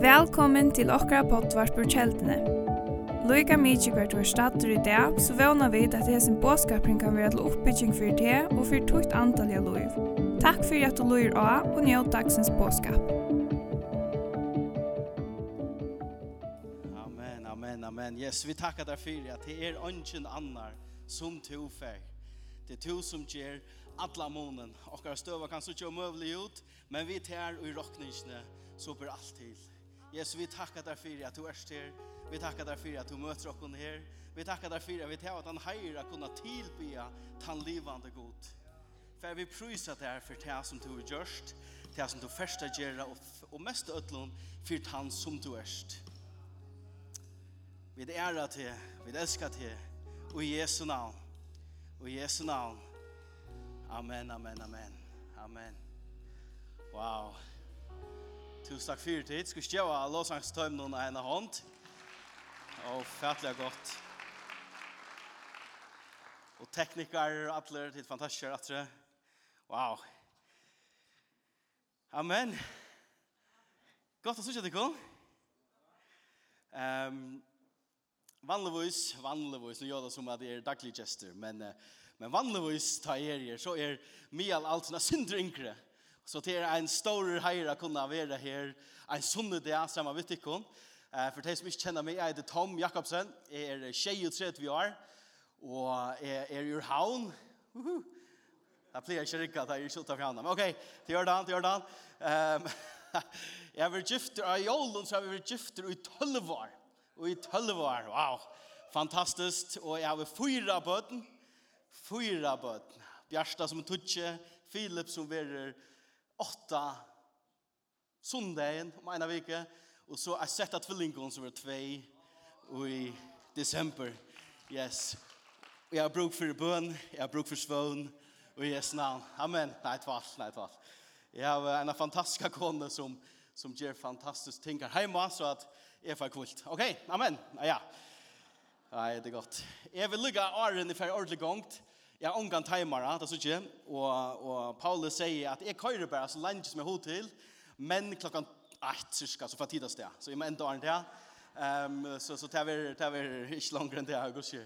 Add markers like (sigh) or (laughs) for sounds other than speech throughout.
Velkommen til okra pottvarpur kjeldene. Loika mykje hvert var stater i dag, så vana vi at hesen båskapring kan være til oppbygging for det og for tukt antall av loiv. Takk for at du loir av og njød dagsens båskap. Amen, amen, amen. Yes, vi takkar deg for at det er ønsken annar som to fer. Det er to som gjør alla månen. Och våra stövar kan så inte omövlig ut, men vi tar och i rockningsne så blir allt till. Jesus, vi tackar dig för att du är här. Vi tackar dig för att du möter oss här. Vi tackar dig för att vi tar att han hejer att kunna tillbya tan livande god. För vi prysar dig för det som du har gjort, det som du första gör och mest ödlån för han som du är. Vi ära till, vi älskar till och i Jesu namn. Och i Jesu namn. Amen, amen, amen. Amen. Wow. Tusen takk for tid. Skal ikke gjøre låsangstøym noen av henne hånd. Og fattelig godt. Og teknikere, alle, det er fantastisk, atre. Wow. Amen. Godt å sitte det kom. Um, vanligvis, vanligvis, nå gjør det som at det er daglig gester, men uh, Men vanligvis ta er her, så er Mial alt sånne synder yngre. Så det er en stor heira kunne være her, en sunne det er sammen med tikkun. For de som ikke kjenner meg, jeg heter Tom Jakobsen, jeg er 23 år, og jeg er ur havn. Uhuh. Jeg pleier ikke rikket, jeg er ikke av havn. Men ok, til Jordan, til Jordan. Um, (laughs) jeg har vært gifter, av Jolund så har vi vært gifter i 12 år. Og i 12 år, wow, fantastisk. Og jeg har vært fyra bøten, fyra bøten. Bjarsta som tutje, Filip som verer åtta sundagen om ena vike, og så er sett at tvillingon som er tvei i december. Yes. Og jeg har bruk for bøn, jeg har bruk for svøn, og i Jesu navn. Amen. Nei, tvall, nei, tvall. Jeg har en fantastisk kone som, som gjør fantastiske ting her hjemme, så at jeg får kult. Ok, amen. Ja, ja. Nei, det er godt. Jeg vil lukka åren i for ordentlig gongt. Jeg har omgang timere, det er så ikke. Og, og Paulus sier at jeg kører bare så lenge som jeg har til, men klokken ett, cirka, så får jeg tid av sted. Så jeg må enda åren til. Um, så, så det er ikke langere enn det jeg går ikke.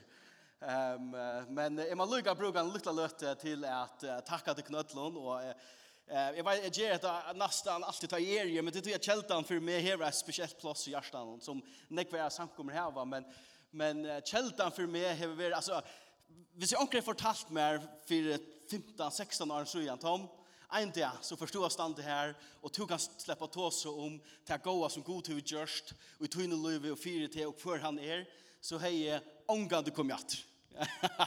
Um, men jeg må lukka bruka en lukta løte til at uh, takka til knøtlån, og uh, Jeg vet, jeg gjør det nesten alltid tar er, men det tror jeg kjeltan for meg her er et spesielt plass i hjertan, som nekver jeg samkommer her, men men uh, kjeldan for meg har vært, altså, hvis jeg omkring fortalt meg for 15-16 år siden, Tom, en dag så forstod jeg standet her, og tog han slippe å ta om til gåa som god til gjørst, og i tøyne løyve og fire til og før han er, så har jeg omgang til kommet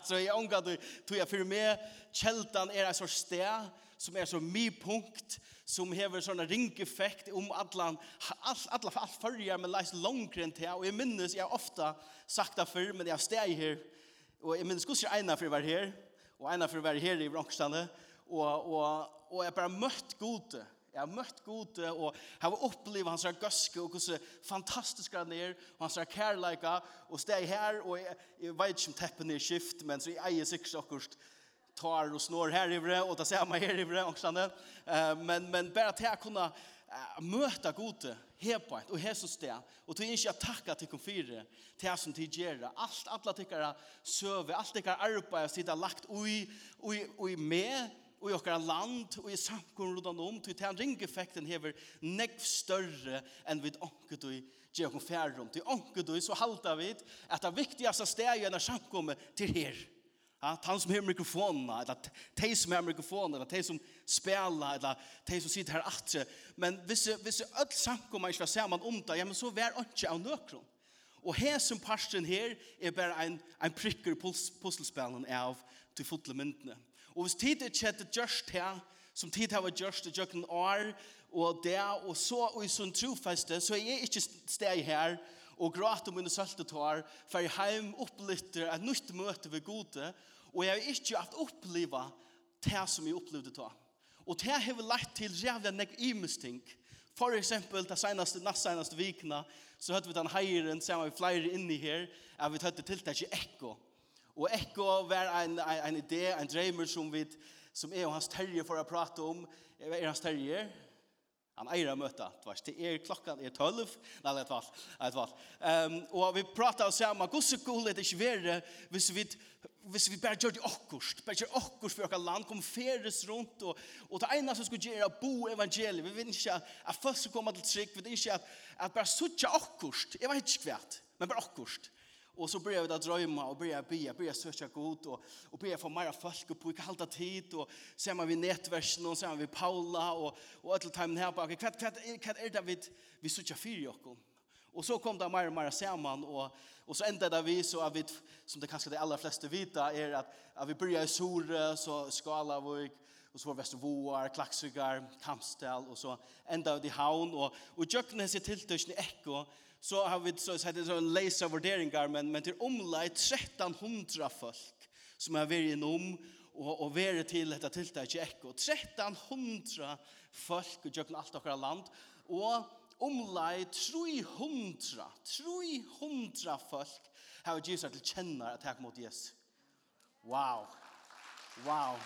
så jag ångar du, tog jag för mig kältan er en sorts stä som er så mye punkt, som hever såna ringeffekt om atlan, all, alla all fyrjar, men leis langre enn til, og jeg minnes, jeg ofta sagt det för men jag har här her, og minns minnes ena för var här och ena her, og här her i Rockstande og, og, og jag bara møtt gode, Jeg har møtt god og har opplevd hans gøske og hvordan fantastisk han er og hans kærleika og steg her og jeg, jeg vet ikke om teppen er skift men så jeg eier sikkert akkurat tar og snår her i vre og da ser meg her i vre uh, men, men bare til jeg kunne uh, møte god hebbeint og Jesus steg og til ikke jeg takker til konfire til jeg som til gjør alt, alle tikkere søve alt tikkere arbeid og sitte lagt ui, ui, ui med og i okkara land og i samkommun rundan om til han ringeffekten hever negv større enn vid onket og gjør okkur færrum. til onket og så halta vid at det viktigaste i enn samkommun til her Ja, han som har mikrofonen, eller de som har mikrofonen, eller de som spiller, eller de som sitter her atre. Men hvis, hvis alle samkommer ikke var sammen om det, ja, men så vær ikke av nøkron. Og her som parsten her er bare en, en prikker på puslespelen av til fotle myndene. Og hvis tid ikke hadde gjørst her, som tid har gjørst det jøkken år, og der, og så og i sånn trofeste, så er jeg ikke steg her, og gråt om mine søltetar, for jeg har opplevd et nytt møte ved gode, og jeg har ikke haft oppleva det som jeg opplevde da. Og det har lagt til jævlig nek imesting. For eksempel, det seneste, nast seneste vikene, så hørte vi den heieren, sammen vi flere inni her, at vi hørte til det ikke ekko. Og Ekko var en, en, en idé, en dreimer som vi, som er og hans terje for å prate om. Er hans terje? Han eier å møte, tvers. Det er klokkan er tølv. Nei, det var, det var. Um, og vi prater oss sammen, at gosse kul er det ikke verre hvis vi, hvis vi bare gjør det akkurst. Bare gjør akkurst for okker land, kom feres rundt. Og, og det ene som skulle gjøre bo evangeliet. Vi vil ikke at, at først skal komme til trygg. Vi vil ikke at, at bare suttje akkurst. Jeg vet ikke hva, men bare akkurst. Och så börjar vi att drömma och börjar be, börjar söka god og, och börjar få mera folk på, ikke halta tid och ser man vi nätversen och ser man vi Paula och, och alle timen här bak. Hva, kvart, kvart er det vi, vi söka i och Och så kom det mer och mer samman och, och så ändade vi så att vi, som det kanske de allra flesta vita är att, att vi börjar i Sore, så Skalavik, och så var Vestervoar, Klaxugar, Kamstel och så ända vi i Havn och, och Jöknes sitt tilltörsning Ekko så har vi så sett det så en läsa värderingar men men till omla 1300 folk som har varit inom och och varit till detta tilltag i Ekko 1300 folk och jökna allt och land och omlai 300 300 folk har Jesus till känna att här mot Jesus. Wow. Wow.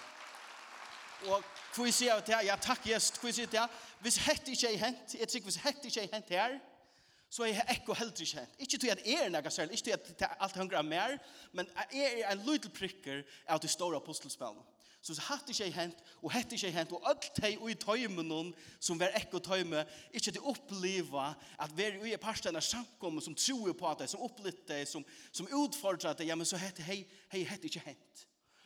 Og hvor sier jeg til? Ja, takk, Jesus. Hvor sier jeg til? Hvis hett ikke er hent, jeg tror hvis hetti ikke er hent her, så er jeg ikke heldre kjent. Ikke til at jeg er noe særlig, ikke til at alt hungrer mer, men jeg er en lydel prikker av de store apostelspillene. Så så hatt ikke hent, og hett ikke hent, og alt de ui tøyme som var ekko tøyme, ikke til oppleva at vi er i parstene samkommet som tror på det, som opplevde det, som, som utfordret det, ja, men så hette hei, hei, hett ikke hent.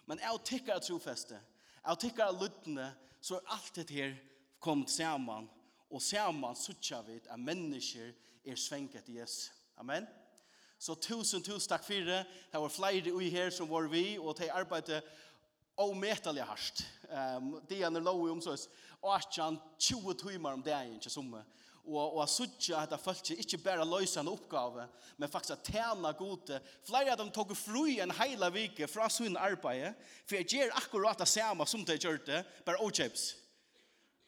Men jeg tykker at trofeste, jeg tykker at lyttene, så er alt dette her kommet sammen, og sammen sutja vi at mennesker er svenk etter Jesus. Amen. Så tusen, tusen takk for det. Det var flere ui her som var vi, og de arbeidet ometelig hardt. Um, det er lov i omsorgs, og at han 20 timer om dagen, ikke summe. Og, og jeg synes at folk ikke bare løse en oppgave, men faktisk at tjene gode. Flere av dem tok fri en hele vike fra sin arbeid, for jeg gjør akkurat det samme som de gjør det, bare åkjøps.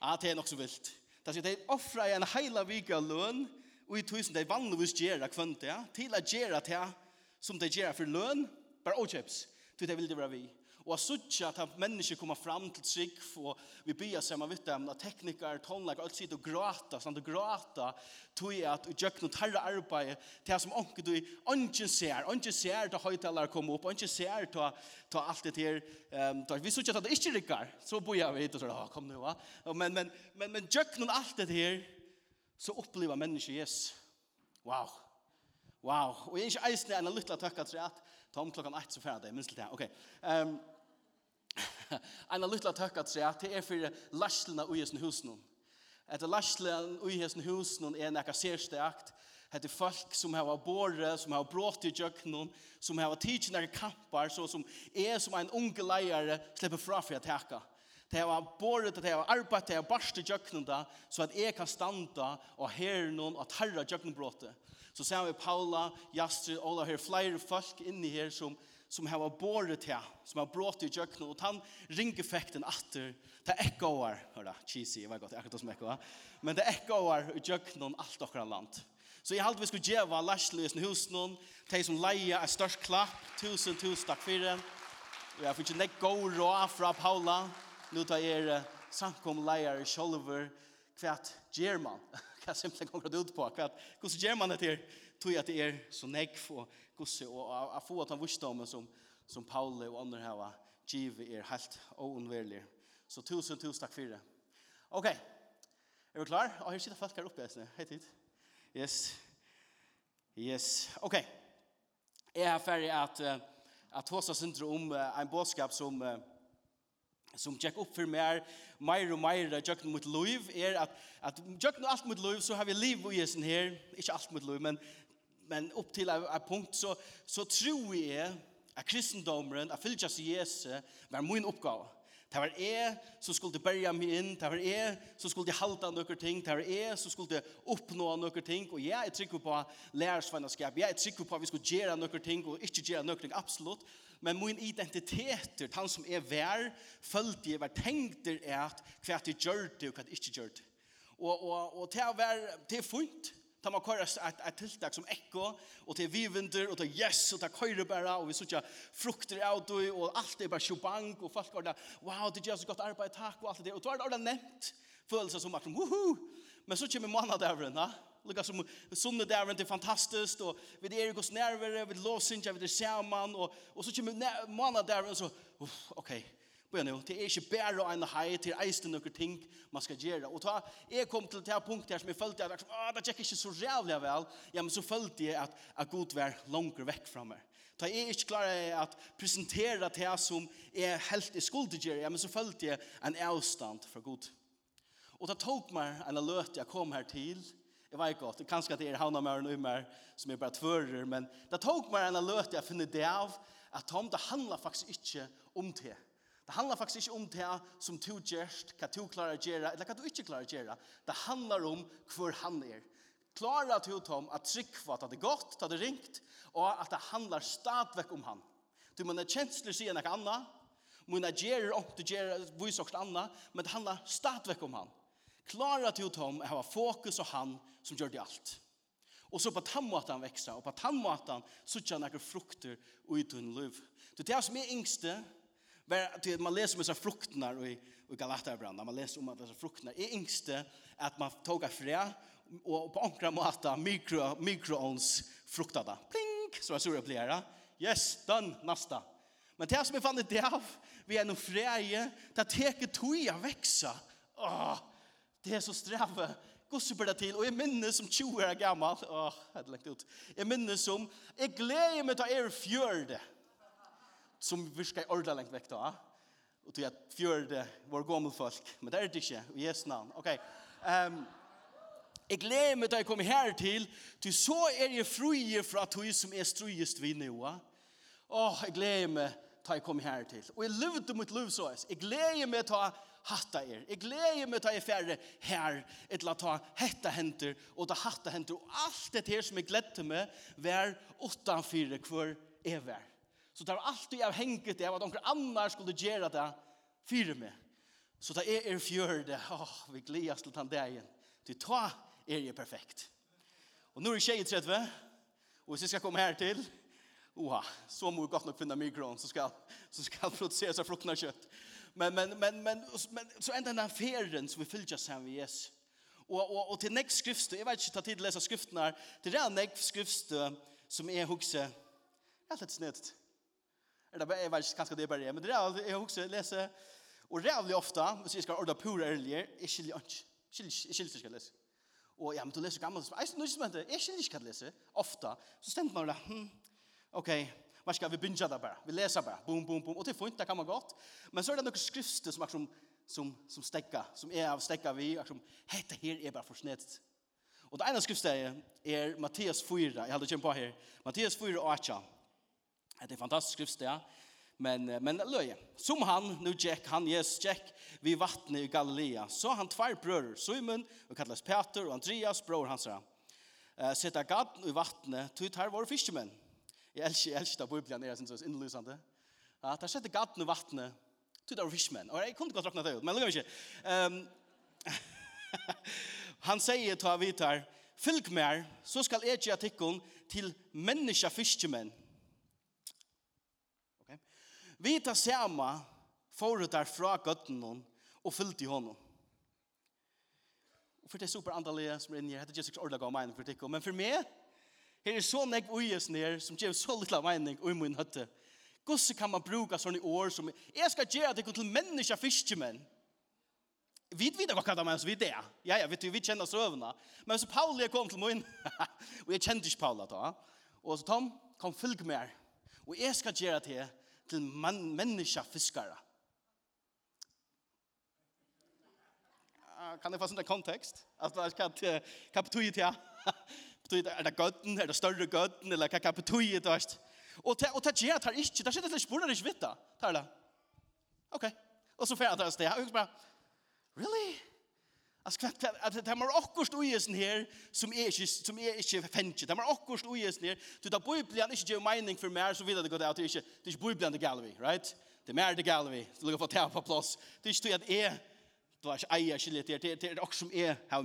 Ja, det er nok så vilt. Det er offret en hele vike av lønn, og i tusen de vanligvis gjør kvønt, ja, til å gjøre det som de gjør for løn, bare åkjøps, til det vil det være vi. Og jeg at mennesker kommer fram til trygg, og vi blir sammen vitt dem, at teknikere, tonlag, alt sitter og gråter, sånn at gråter, tog at vi gjør noe tarre arbeid, til som onke du ikke ser, ikke ser til høytalere kommer opp, ikke ser til alt det her. Um, vi synes ikke at det ikke rikker, så bor jeg vidt, og så, kom nu, va? Men, men, men, men gjør noe alt det her, så opplever mennesket Jesus. Wow. Wow. Og jeg er ikke eisende enn en lytla tøkka til at Tom klokkan 1 så ferdig, minst litt her. Ok. Um, en lytla tøkka at det er for larslene ui hesten husen. Etter larslene ui hesten husen er nekka særstakt. Det er folk som har båret, som har brått i djøkkenen, som har tidsinare kampar, så som er som en unge leier slipper fra for å teka. Det har båret, det har arbeidt, det har barst i djøkkenen da, så at jeg kan standa og her noen og tarra djøkkenbråte. Så ser vi Paula, Jastrid, Ola, her flere folk inni her som, som har båret til, som har brått i djøkkenen, og han ringer fekten atter, det er ikke over, hør da, cheesy, jeg vet godt, akkurat som ikke, men det er ikke over i djøkkenen alt okra land. Så jeg halte vi skulle djeva lærsløsen husen, de som leier er størst klapp, tusen, tusen takk for det. Og jeg fikk ikke nekk god råd fra Paula, nu tar er samkom leier sjolver kvart German. (laughs) simpelthen kommer det ut på kvært. Kus German det til tog at det er så nekk for gosse, og a få at han visdom som som Paul og andre var givet er helt ounverlig. Så tusen tusen takk for det. Ok. Er vi klar? Og her sitter folk her oppe. Hei tid. Yes. Yes. Ok. Jeg er ferdig at, at hos oss syndrom om en båtskap som... Uh, som check upp for mer, mer och mer tjøkken mot liv, er at, jag nu allt mot liv, så har vi liv og jesen här inte allt mot liv, men, men opp til et punkt, så, så tror jeg att kristendomen att fylgjast sig Jesus var min uppgåva Det var jeg som skulle bærja meg inn, det var jeg som skulle halda noen ting, det var jeg som skulle oppnå noen ting, og jeg er trygg på lærersvennskap, jeg er trygg på at vi skulle gjøre noen ting og ikke gjøre noen ting, absolutt, men min identitet, han som er vær, følte jeg, var tenkt er at hva jeg gjør det og hva jeg ikke gjør det. Og, og, og det var, det er funnet, Ta man kører et, et tiltak som ekko, og til vivinder, og til yes, og til køyre bare, og vi sutja frukter av och og alt er bare sjobank, og folk går der, wow, det gjør så godt arbeid, takk, og alt det der. Og du har det ordentlig nevnt følelser som akkurat, woohoo! Men så kommer månedavren, da. Lukka som sunnedavren er fantastisk, og vi er i gos nervere, vi låsinja, vi er saman, og, og så kommer månedavren, og så, uff, okej, okay på nu. Det er ikke bare en hei til eisen noen ting man skal gjøre. Og da jeg kom til det punktet her som jeg følte at ah, det gikk ikke så rævlig vel, ja, men så følte jeg at, at Gud var langt vekk fra meg. Da jeg ikke klarer at presentera det som är helt i skuld til ja, men så følte jeg en avstand fra Gud. Og da tok meg en løte jeg kom her til, jeg vet ikke, det kanskje at det er havna mer og mer som er bare tvører, men det tok meg en løte jeg finner det av, at det handler faktisk ikke om det. Det handlar faktiskt inte om det som du gärst, vad du klarar att göra eller vad du inte klarar att göra. Det handlar om hur han är. Klarar du Tom att tryggva att det är gott, att det är ringt, och att det handlar stadväck om han. Du måste ha sig något annat, annet, Muna om du til vis och annat, men det handlar stadväck om han. Klarar du Tom att ha fokus på han som gör det allt. Og så på tannmåten veksa, och på tannmåten så tjener han frukter og i tunn liv. Det är det som är yngste, Bara till man läser om så fruktnar och i och Galaterbrand man läser om att dessa fruktnar är yngste att man tog frä och på ankra mata mikro mikroons fruktada. Pling så så det blir Yes, done, nästa. Men det som vi fann det av vi är nog fräje det teker toja växa. Åh, det är så sträva. gosse ber det till. Och jag minnes som 20 år gammal. åh, jeg hadde lagt ut, Jag minnes som, jag gleder meg til er fjørde, som virker ordentlig lengt vekk da. Og til at fjørde vår gammel folk. Men det er det ikke, i Jesu navn. Ok. Um, jeg gleder meg da jeg kommer her til, til så er jeg fri fra tog som er strøyest vi nå. Åh, oh, jeg gleder meg da jeg kommer her til. Og jeg levde mot liv så. Jeg gleder meg da hatta er. Jeg gleder meg da jeg færre her, etter å ta hetta henter og ta hatta henter. Og alt det her som jeg gleder meg, vær åttanfyrer hver evær. Så det var alltid avhengigt av at noen annar skulle gjøre det fyrir meg. Så det er er fjørde, åh, vi gledes til den dagen. Til ta er jeg perfekt. Og nå er det tjeje 30, og hvis jeg skal komme her til, oha, så må vi godt nok finne mikron, så skal, så skal (laughs) produsere seg fruktene kjøtt. Men, men, men, men, men så enda den ferien som vi fyller seg med Jesus. Og, og, og til nekst skriftstøy, jeg vet ikke ta tid til å lese skriftene her, til det er nekst som är hukse, rett og slett snitt, Er det bare, jeg vet ikke, kanskje det er bare det, men det er alt, jeg også lese, og rævlig ofte, hvis jeg skal ordre pura ærligere, jeg skiljer ikke, jeg skiljer ikke, hva lese. Og ja, men du leser gammelt, jeg skiljer ikke, men jeg skiljer ikke, hva lese, ofte, så stemte man det, hm, ok, hva skal, vi binger det bare, vi leser bare, boom, boom, boom, og det er fint, det kan man godt, men så er det noen skrifter som, er som, som, som stekka, som er av stekka vi, er som, hette her er bare for snedet. Og det ene skriftstedet er Mattias 4, jeg hadde kjent på her, Mattias 4 og 8, Det är fantastiskt skriftsted, men, men løye. Som han, nu Jack, han Jesus Jack, vid vattnet i Galilea, så han tvær brødre, Simon, og kallas Peter, og Andreas, bror hans, uh, sitta gaden i vattnet, tog tar våre fiskemenn. Jeg elsker, jeg elsker da Bibelen, jeg synes det er innlysende. Ja, der sitter gaden i vattnet, tog tar våre fiskemenn. Og jeg kunne godt råkne det ut, men lukker ikke. Um, (laughs) han sier, ta vi tar, fylg mer, så skal jeg gjøre tikkene til menneska fiskemenn. Vi tar sama forut där fra gøtten hon og fyllt i honom. Og for det er superandaliga som er inne her, det er ikke ordentlig gav mening for tikk, men for meg, her er så nek uies ner som gjør så lilla mening i min høtte. Gosse kan man bruka sånne år som, jeg skal gjøre det til människa fiskemenn. Vi vet inte vad kallar man så vid det. Ja, ja, vet du, vi kjenner søvna. Men så Pauli kom till min, och jag kände inte Paul då. Och så Tom, kom fylg med Och jag ska göra det til man, menneska fiskare. Kan jeg få sånn en kontekst? Altså, hva, hva betyr det? (laughs) Betyr det, er det gøtten, er det større gøtten, eller hva, hva betyr det? Og det, og det gjør det her ikke, det skjer det ikke. spurner ikke vitt da. Tar det. Ok. Og så får jeg det et. Og jeg bare, really? Really? Alltså kvart att det har också i ojesen här som är inte som är inte fänge. Det har också i ojesen här. Du tar Bibeln inte ge mening för mer så vidare det går det till inte. Det är Bibeln the gallery, right? Det mer the gallery. Du lägger på tär på plats. Det är ju att är du har eja skilt det det är också som är har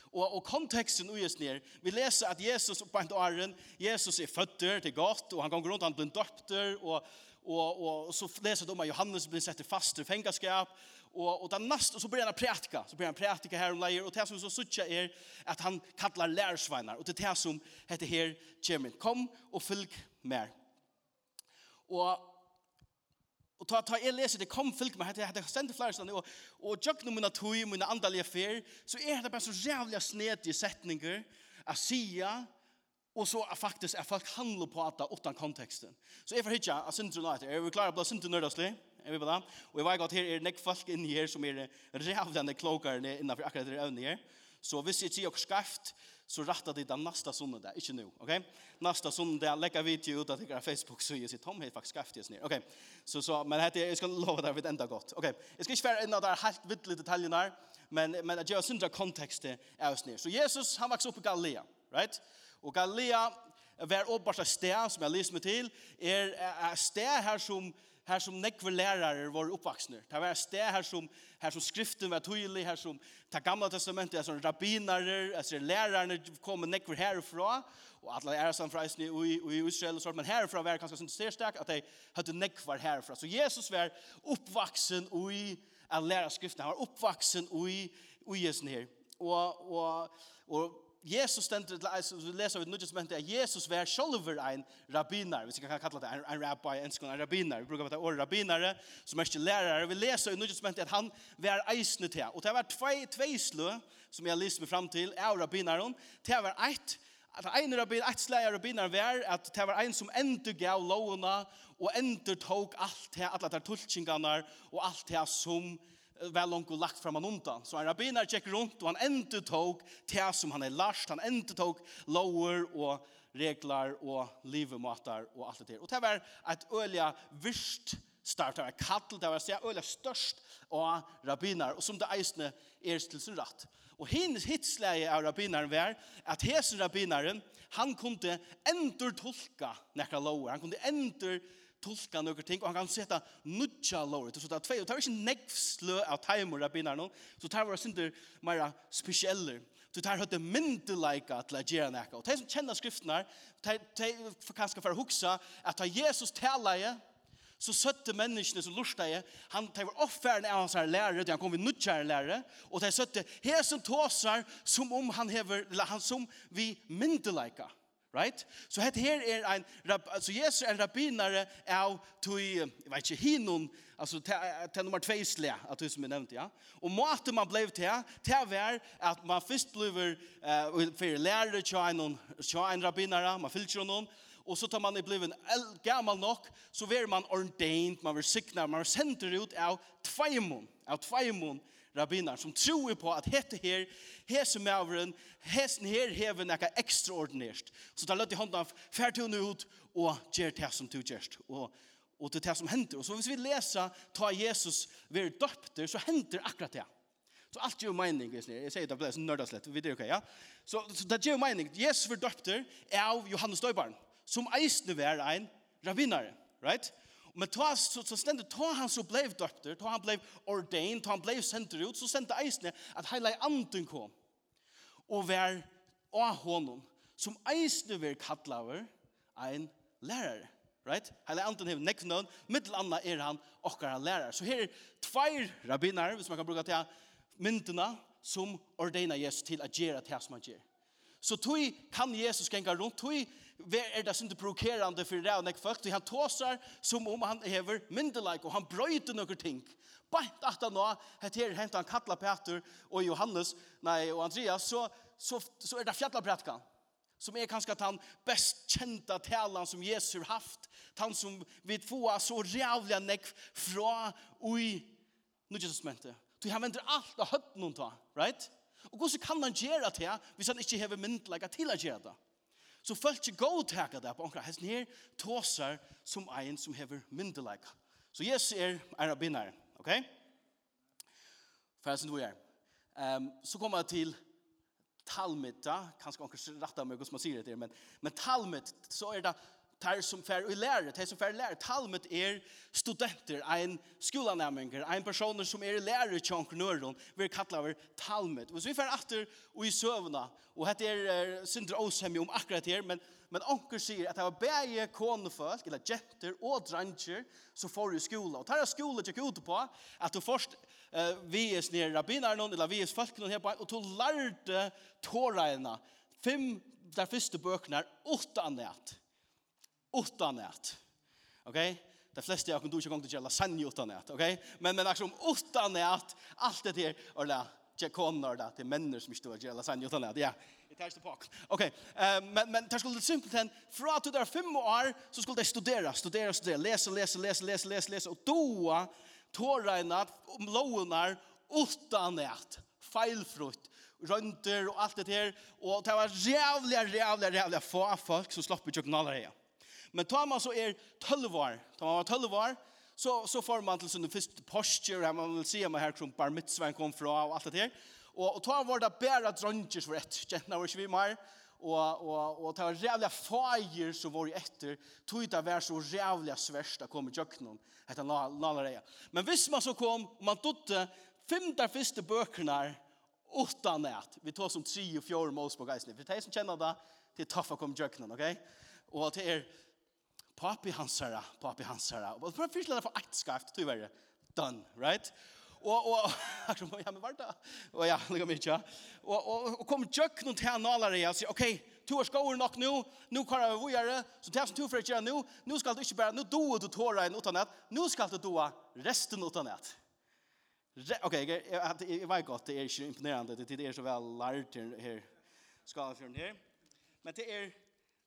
Och och kontexten i uges här. vi läser att Jesus på en åren, Jesus är född till gott, och han går runt han blir døpter, och och och så läser de om Johannes blir sett fast i fengaskap, og och den nästa så börjar han prætika, så börjar han prætika här om lejer och det som så sucha är att han kallar lärsvänner och det det som heter her chairman. Kom och fylg mer. Och Og ta ta jeg leser det kom fylk meg, hette jeg stendte flere stande, og, og jøkne mine tøy mine andalige fer, så er det bare så jævlig snedige setninger, a sia, Og så er faktisk er folk handler på at det utan konteksten. Så jeg får hitja av syndrene etter. er vi klare å bli syndrene nørdaslig. Er vi på det. Og jeg vet at her er nek folk inni her som er revdende klokere innenfor akkurat det øvne her. Så hvis jeg sier dere skreft, så rattar det den nästa söndag, inte nu, okej? Okay? Nästa söndag lägger vi till ut att det Facebook så jag sitter om helt faktiskt skafft ner. Okej. Så så men det jag ska lova det vid ända gott. Okej. Okay? Jag ska inte vara ända där helt vitt detaljerna, men men att jag syns kontext är oss ner. Så Jesus han växte upp i Galilea, right? Og Galilea var åpenbart et sted som jeg lyser meg til, er et sted her som her som nekve lærere var oppvaksne. Det var et sted her som, her som skriften var tydelig, her som det gamle testamentet, er som rabbinere, altså som lærerne kom nekve herfra, og alle er sånn fra Eisne i, i Israel og sånt, men herfra var det ganske sånn sterk at de hadde nekve herfra. Så Jesus var oppvaksen i å lære skriften, han var oppvaksen i, i Jesu her. Og, og, og Jesus stendur til Jesus, vi leser við nudges mente at Jesus var sjolver ein rabbinar, við jeg kan kalla det ein rabbi, en skon ein rabbinar, vi brukar veta or rabbinar som er ikke lærare, vi leser við nudges mente at han var eisne til, og det var tvei, tvei slø, som jeg lyser meg fram til, av rabbinaron, det var eit, at ein rabbin, eit slag rabbinar var, at det var ein som endur gav lovuna, og endur tok alt til, alle der tulkingarna, og alt det som vel långt och lagt fram undan. Så en rabbiner checkar runt och han inte tog det som han är lärst. Han inte tog lower och regler och livematar och allt det där. Och det var ett öliga värst start av kattel, det var så öliga störst av rabbiner och som det eisne är till sin rätt. Och hennes hitsläge av rabbinaren var att hesen rabbinaren, han kunde ändå tolka nekra lower, han kunde ändå tolka noen ting, og han kan sette nudja lovet, så det er tvei, og det er ikke nekvslø av timer av binar noen, så det er våre synder mer spesielle, så det er høyde myndeleika til å gjøre nekka, og de som kjenner skriften her, de får kanskje for å huksa at da Jesus taleie, så søtte menneskene som lurte jeg, han tar var offeren av hans her lærere, han kom vid nødgjære lærere, og de søtte, hesen tåsar som om han hever, eller han som vi myndeleika, right? Så so het her er ein altså Jesus er en rabbinare av tui, jeg vet ikke, hinun, altså til nummer 2 sle, at du som jeg nevnte, ja. Og måte man blev til, til var at man først blev uh, for lærere til en, en rabbinare, man fyller noen, og så tar man i bliven gammal nok, så ver man ordained, man ver sikna, man ver sendt ut av tveimon, av tveimon, rabbinaren som tror på at hette her, hese maveren, hesen her hever nekka ekstraordinært. Så da løtt i av færtun ut og gjer det som du gjerst. Og, og det er det som hender. Og så hvis vi leser ta Jesus ved døpter, så hender akkurat det. Så alt gjør mening, jeg sier det ble så nørda vi det ok, ja? Så, så det gjør mening. Jesus ved døpter er av Johannes Døybarn, som eisne var ein rabbinare, right? Men ta, så, så stendet, ta han så blev døpter, ta han blev ordained, ta han blev sendt ut, så sendte eisne at heila anden kom. Og vær av honom, som eisene vær kattlaver, ein lærare. Right? Heila anden hever nekv known, mittel anna er han okkara lærare. Så her er tveir rabbinar, hvis man kan bruka til myndina, som ordena Jesus til at gjera til som han gjør. Så tog kan Jesus genga rundt, tog er det inte provokerande for det og nek folk han tåsar som om han hever myndelag og han bröjde några ting. Bant at han nå, het her hänt han kallar Peter og Johannes nei, og Andreas så så så er det prætkan, som er kanskje att han bäst kända talan som Jesus haft han som vi få så rævlig nek fra ui, nu Jesus mente. Du har ventet alt og høtt noen ta, right? Og hvordan kan han gjøre det? hvis han ikke har myndelaga til å gjøre det. Så følt ikke gå teka det på omkring hesten her, tåser som ein som hever myndelaik. Så Jesus er arabinar, ok? Først sin du er. Um, så kommer jeg til talmidda, kanskje omkring rattar meg hvordan man sier det, men, men Talmud, så er det tar som fer i lærer, tar som fer i lærer. Talmet er studenter, ein skolanæmninger, ein personer som er i lærer til entreprenøren, vi kallar vi talmet. Hvis vi fer atter og i søvna, og hette er synder åshemme om akkurat her, men, men onker sier at det var bæge konefolk, eller jenter og dranger, som får i skola. Og tar jeg skola til ut på at du først uh, vies ned rabbinerne, eller vi er folk folkene her på, og du lærte tåreina, fem der første bøkene, åtta annat utan nät. Okej? Okay? De flesta jag kan då inte gång till gälla lasagne utan nät, okej? Okay? Men men liksom utan nät, allt det där och där jag kommer där till människor som står gälla lasagne utan nät. Ja, det är på. Okej. Eh men men där skulle simpelt hen från att där fem år så skulle det studera, studera, studera, läsa, läsa, läsa, läsa, läsa, läsa och då tåra om lånar utan nät. Feilfrutt rønter og alt det her, og det var rævlig, rævlig, rævlig få folk som slapp i tjøkken allerede. Men tar man så er 12 år, tar man var 12 år, så, så får man til sånne første posture, her man vil si om her som bar mitzveien kom fra og alt det her. Og, og tar var det bare dronger for ett, kjentene var ikke vi mer, og, og, og det var rævlig fager som var etter, tog det var så rævlig sverst å komme i kjøkkenen, etter lalareia. Men hvis man så kom, man dotte fem der første bøkene utan nät. Vi tar som tre och 4 måls på geisne. För de som känner det, det är tufft att komma i kjøkkenen, okej? Okay? Og det er Papi hansara, papi hansara. Og for først la det få akt skaft, du er done, right? Og, og, (laughs) og, ja, men vart då? Og ja, det kommer ikke. Og, og, og kom tjøkken til han alla og sier, "Okay, du er skåret nok nå, nå kan vi vågjøre, så det som du får gjøre nå, nå skal du ikke bare, nå då du tåra en utan nett, nå skal du doa resten utan nett. Re, okay, jeg, jeg, jeg, vet godt, det er ikke imponerende, det, det er så vel lært her, her skalafjøren her, men det er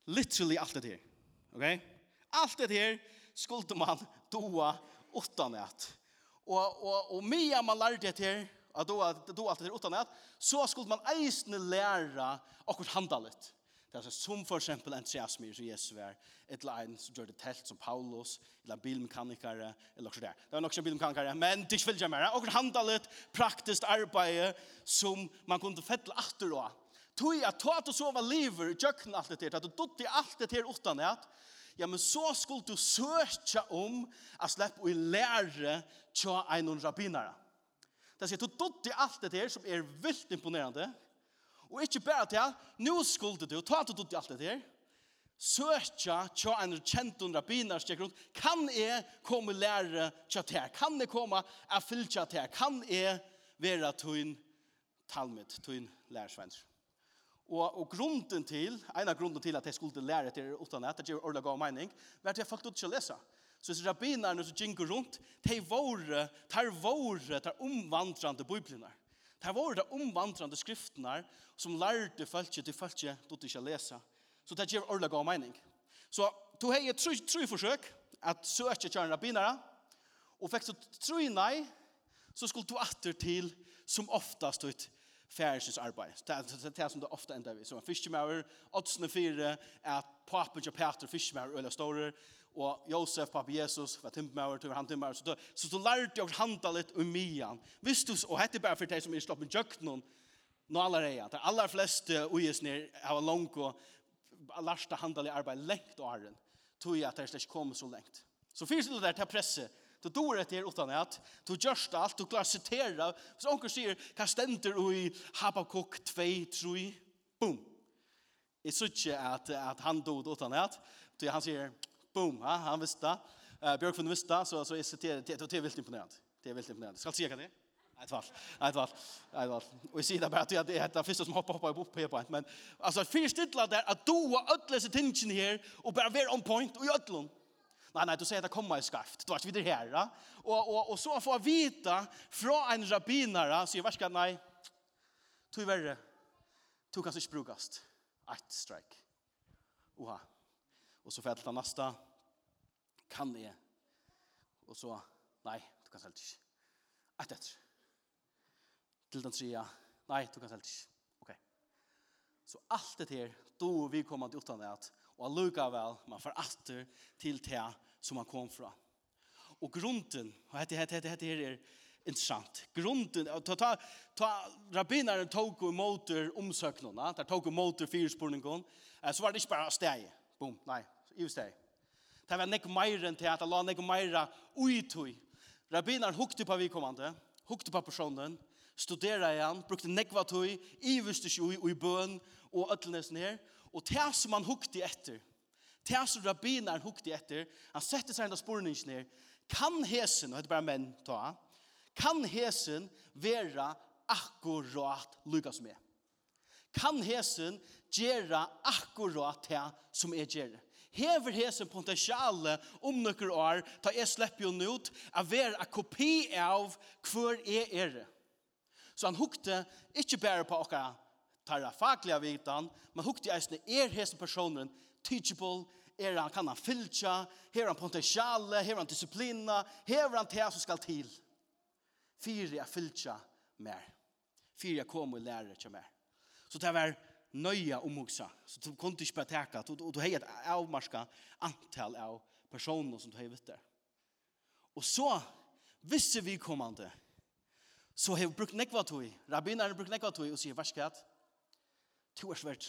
literally alt det her, ok? Allt det här skulle man doa utan att. Och, och, och mer man lärde det här, att doa, doa allt det här utan att, så skulle man eisne lära och handalet. Det er som for eksempel en träsmyr som Jesus var, et eller annet som gjør det telt som Paulus, eller en bilmekanikare, eller också der. Det var också en bilmekanikare, men det er ikke veldig mer. Og Och litt praktisk arbeid som man kunne fettle efter då. Tog jeg, tog att du sova lever, jökna alt det til, at du dutt alt det til uten det, ja, men så skulle du søke om å slippe å lære til en rabbinere. Det sier, du dodde alt det her som er vilt imponerende, og ikke bare til, nå skulle du, ta til du i alt det her, søkja tja en kjent og rabbiner stek rundt, kan jeg komme lære tja til, kan jeg komme a fylja til, kan jeg være tøyn talmet, tøyn lærersvenner? Og, og grunden til, en av grunden til at jeg skulle lære til utan at det gjør ordentlig gav mening, var at jeg faktisk ikke lese. Så hvis rabbinerne som gikk rundt, de var de var, de omvandrande biblene. De var de omvandrande skriftene som lærte folk til folk til du ikke lese. Så det gjør ordentlig god mening. Så du har et tru forsøk at søke til rabbinerne, og fikk så tru nei, så skulle du atter til som oftast ut færesens arbeid. Det er det som det ofte ender vi. Som en fiskemauer, åttsene fire, at papen til Peter fiskemauer eller store, og Josef, pappa Jesus, var timpemauer, tog han timpemauer. Så, då, så du lærte å handla litt om mian. Hvis du, og hette bare for deg som er slått med jøknen, nå alle reier. De aller fleste ugesner har langt og lærte handla litt arbeid lengt åren. Tog jeg at det ikke kom så lengt. Så finnes det der til presset, Du dår etter utan at, du gjørst alt, du klarer sitere. Hvis onker sier, hva stender i Habakkuk 2, 3, boom. Jeg synes ikke at, at han dod utan at, han sier, boom, ja, han visste det. Uh, från visste så, så jeg citerer, det, det er vilt imponerende. Det er väldigt imponerende. Skal du si hva det er? Ett fall. Ett fall. Ett fall. Och i det bara att det är det första som hoppar hoppar upp på point men alltså förstilla där att du och ödlösa tingen här och bara vara on point och i ödlon. Nei, nei, du sier det kommer i skaft. Du var ikke videre her. Da. Og, og, og så får jeg vite fra en rabbinere, sier verska, nei, to er verre. To kan ikke brukast. Ett streik. Oha. Og så får jeg til den neste. Kan jeg? Og så, nei, du kan selv ikke. et etter. Til den tredje. Nei, du kan selv ikke. Ok. Så alt det her, då vi kommer til utan det at, og lukka vel, man får atter til til som han kom fra. Og grunden, og dette, dette, dette, dette her er interessant. Grunden, ta, ta, ta rabbineren tog og måter omsøknene, der tog og måter fyrspurningene, så var det ikke bare steg. Boom, nei, i steg. Det var nek meir enn til at Allah nek meira uitui. Rabbinar hukte på vikommande, hukte på personen, studera igjen, brukte nekva tui, iverste tjui og i bøn og ötlenes her. Og det som han hukte etter, Det som rabbineren hukte etter, han sette seg enda spurningen her, kan hesen, og det er bare menn ta, kan hesen være akkurat lykka som er? Kan hesen gjøre akkurat det som er gjøre? Hever hesen potensialet om noen år, ta jeg slipper jo ut, av være en kopi av hver er er det. Så han hukte ikke bare på okkar tarra faglige vitan, men hukte eisne er hesen personen teachable, er han kan han fylltja, her han potensiale, her han disiplina, her han det som skal til. Fyre er fylltja mer. Fyre er kom og lærer ikke mer. Så det var nøya omhugsa. Så du kunne ikke bare teka, og du har et avmarska antall av personer som du har vitt der. Og så, visse vi kommande, så har vi brukt nekva tog, rabbinerne brukt nekva tog, og sier, verskett, to er svært,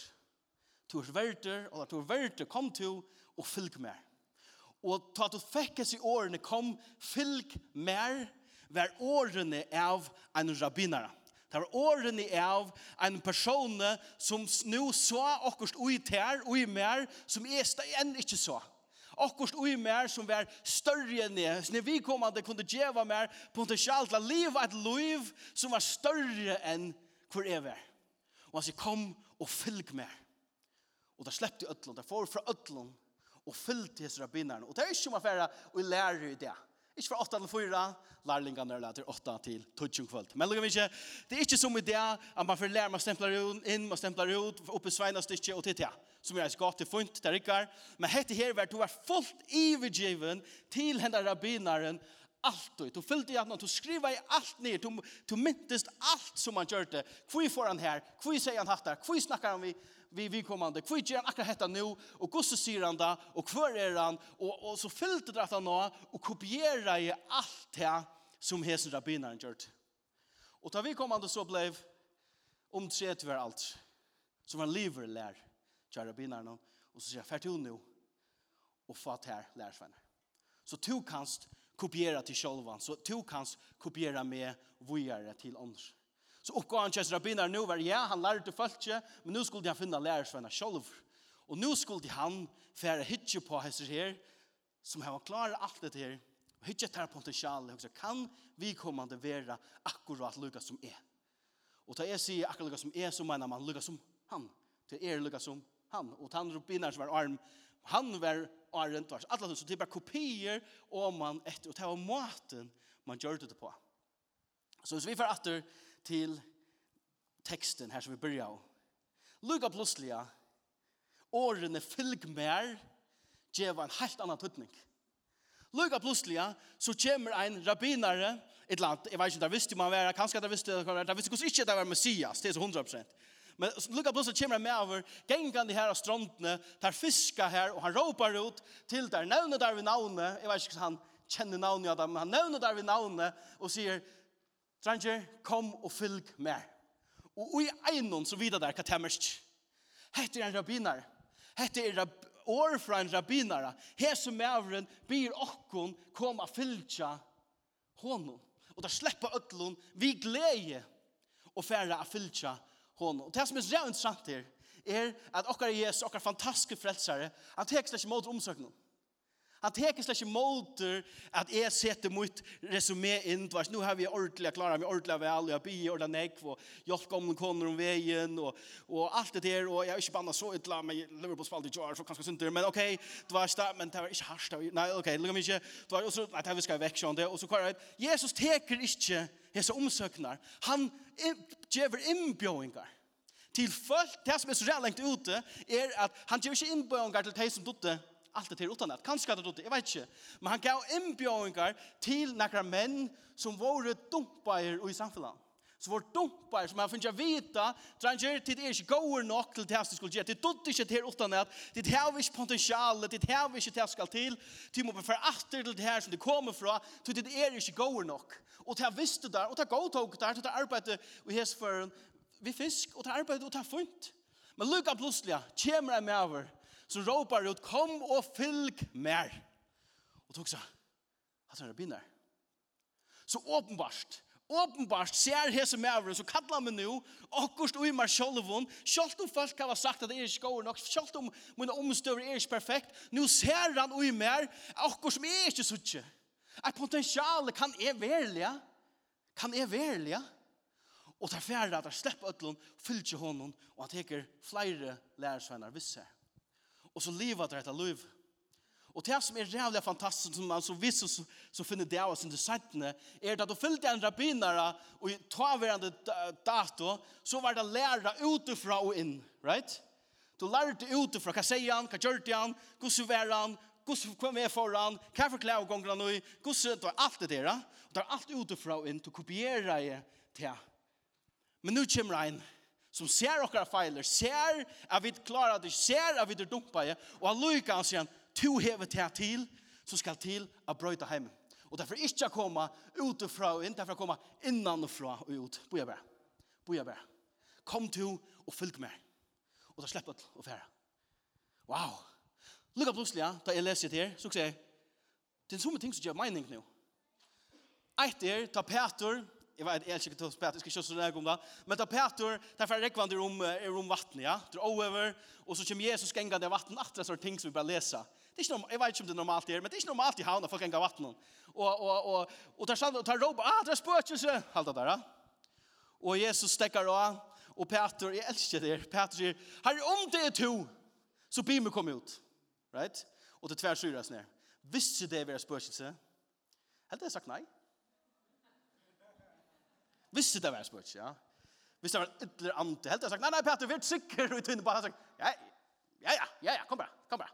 to er verter, og to er verter, kom to og fylg mer. Og ta at du fekkes i årene, kom, fylg mer, vær årene av en rabbinare. Det var årene av en person som nå så akkurat ui ter, ui mer, som jeg enn ikke så. Akkurat ui mer som var større enn jeg. Så når vi kom at det kunne djeva mer potensial til å leve et liv som var større enn hvor jeg var. Og han sier, kom og fylg mer. Og der slepte ötlun, der får fra ötlun og fyllt hos binnarna. Og det er ikke om affæra og lærer i det. Ikke fra 8 til 4, lærlingene er til 8 til 12 kvöld. Men lukker vi ikke, det er ikke som i det at man får lære, man stempler inn, man stempler ut, oppe sveina stykje og titta. Som er gott til funt, det er rikkar. Men hette her var du var fullt ivergiven til henne rabbinaren allt ut. Du fyllde i att du skriva i allt ner. Du, du myntest allt som han gjorde. Hvor får han här? Hvor säger han hattar? Hvor snackar han vi? vi vidkommande. Hvor gjør han akkurat dette nu og hvordan sier han det, og hvor er han, og, og så fyllte det han nå, og kopiera i alt det som hesen rabbineren gjør. Og da vidkommande så ble omtrett var alt, som var lever lær, kjær rabbineren, og så sier han, fært nu och og fatt her lærsvenner. Så to kanst kopiera til sjolvan, så to kanst kopiera med vujare til ånders. Så oppgaven kjøs rabbiner nu var, ja, han lærte folk men nu skulle han finna lærersvenner selv. Og nu skulle han fære hitje på hesser her, som har klart alt dette her, og hitje tar potensialet, og så kan vi kommande være akkurat lukka som er. Og da jeg sier akkurat lukka som er, så mener man lukka som han. Det er lukka som han. Og han rabbiner som var arm, han var arm, alle så det er bare kopier, og man etter, og det var måten man gjør det på. Så hvis vi får atter, til teksten her som vi börjar av. Luka plutselig, årene fylg mer, gjeva en helt annan tøtning. Luka plutselig, så kommer ein rabbinare, et eller annet, jeg vet ikke, der visste man var, kanskje det visste, det visste hvordan ikke det var Messias, det er så 100%. Men lukka plutselig kommer han med over, gengene her av strandene, tar fiska her, og han råpar ut til der, nevne der vi navnet, jeg vet ikke, han kjenner navnet av dem, men han nevner der vi navnet, og sier, Stranger, kom og fylg med. Og i einon så vidar der hva temmerst? er. Hette er en rabbinar. Hette er rab år fra en rabbinar. Hese mævren byr okkon kom og fylgja honom. Og der sleppa ötlun vi glede og færa og fylgja honom. Og det som er så interessant her er at okkar Jesus, okkar fantastiske frelsare, han tekst ikke mot omsøknum. Han teker slett ikke måter at jeg setter mot resumé inn. Nå har vi ordentlig klart, vi er ordentlig vel, og jeg blir ordentlig nekv, og hjelp om noen koner om veien, og, og alt det der, og jeg er ikke banna så utla, men jeg lever på spalt i jar, så kanskje synder, men ok, det var ikke men det var ikke harst, nei, ok, lukker meg ikke, det var, og så, nei, det vi skal vekk, sånn det, og så kvar, Jesus teker ikke hese omsøknar, han gjever innbjøyngar, til folk, det som er så lengt ute, er at han gjever ikke innbjøyngar til de som dotte, alt det til utan at. Kanskje han gjorde det, jeg vet ikke. Men han gav innbjøringar til nekra menn som var dumpair i samfunnet. Så var dumpair som han finner vita, dranger, til det er ikke gåer nok til det som skulle gjøre. Det dutt ikke til utan at, det har ikke potensial, det har ikke det skal til. Det må være atter til det her som det kommer fra, til det er ikke gåer nok. Og det har visst det der, og det har gått og der, det har arbeidet i hesføren, vi fisk, og det har arbeidet og det har funnet. Men lukka plutselig, kommer jeg med over, så råpar ut, kom og fylg mer. Og tog seg, hatt han er binar. Så åpenbart, åpenbart ser hese mævren, så kallar meg nu, okkurst ui mar sjolvun, sjolt om folk hava sagt at det er ikke gåur nok, sjolt om mine omstøver er ikke perfekt, nu ser han ui mer, okkurst som er ikke suttje. Et potensial kan er verliga, kan er verliga, og ta færre at han slipper ødlun, fylgje honom, og han teker flere lærersvenner visser. Og så livet det etter liv. Og det som er rævlig fantastisk, som man så visst så, så finner det av oss interessantene, er at du fyllde en rabbinere, og i tavverende dato, så var det læra utifra og inn, right? Du lærte utifra, hva sier han, hva gjør det han, hvordan er han, hvordan kom jeg foran, hva forklær og gonger han nå, hvordan, det var alt det der, og det er alt utifra og inn, du kopierer det til. Men nu kommer han som ser okkara feiler, ser at vi klarer det, ser at vi er dumpa i, og han lykker han sier, to hever til til, som skal til å brøyta heim. Og derfor ikke å komme utifra og inn, derfor å komme innanfra og ut. Boja bare, boja bare. Kom to og fylg med. Og da slipper jeg å fære. Wow! Lukka plutselig, ja, da jeg leser det her, så sier jeg, det er en sånne ting som gjør mening nå. Eit er, ta Peter, Jeg vet, jeg er ikke til Peter, jeg skal ikke så där om det. Men ta Peter, derfor er rekvandet om, er om vatten, ja. Det er over, og så kommer Jesus genga det vatten at det er sånne ting som vi bare leser. Det er ikke normalt, jeg vet ikke om det er normalt her, men det er ikke normalt i havna folk genga vattnet. Og, og, og, og tar sand og tar råb, ah, det er spøkelse, alt det der, ja. Og Jesus stekker av, og Peter, jeg elsker det, Peter sier, herre, om det er to, så blir vi kommet ut. Right? Og det tversyres ned. Visste det vi er spøkelse? Helt det sagt. Nei. Visst det var spørs, ja. Hvis det var ytler ante, helt har sagt, nei, nei, Peter, vi er sikker, og tynne på, han sagt, ja, ja, ja, ja, ja, kom bara, kom bara.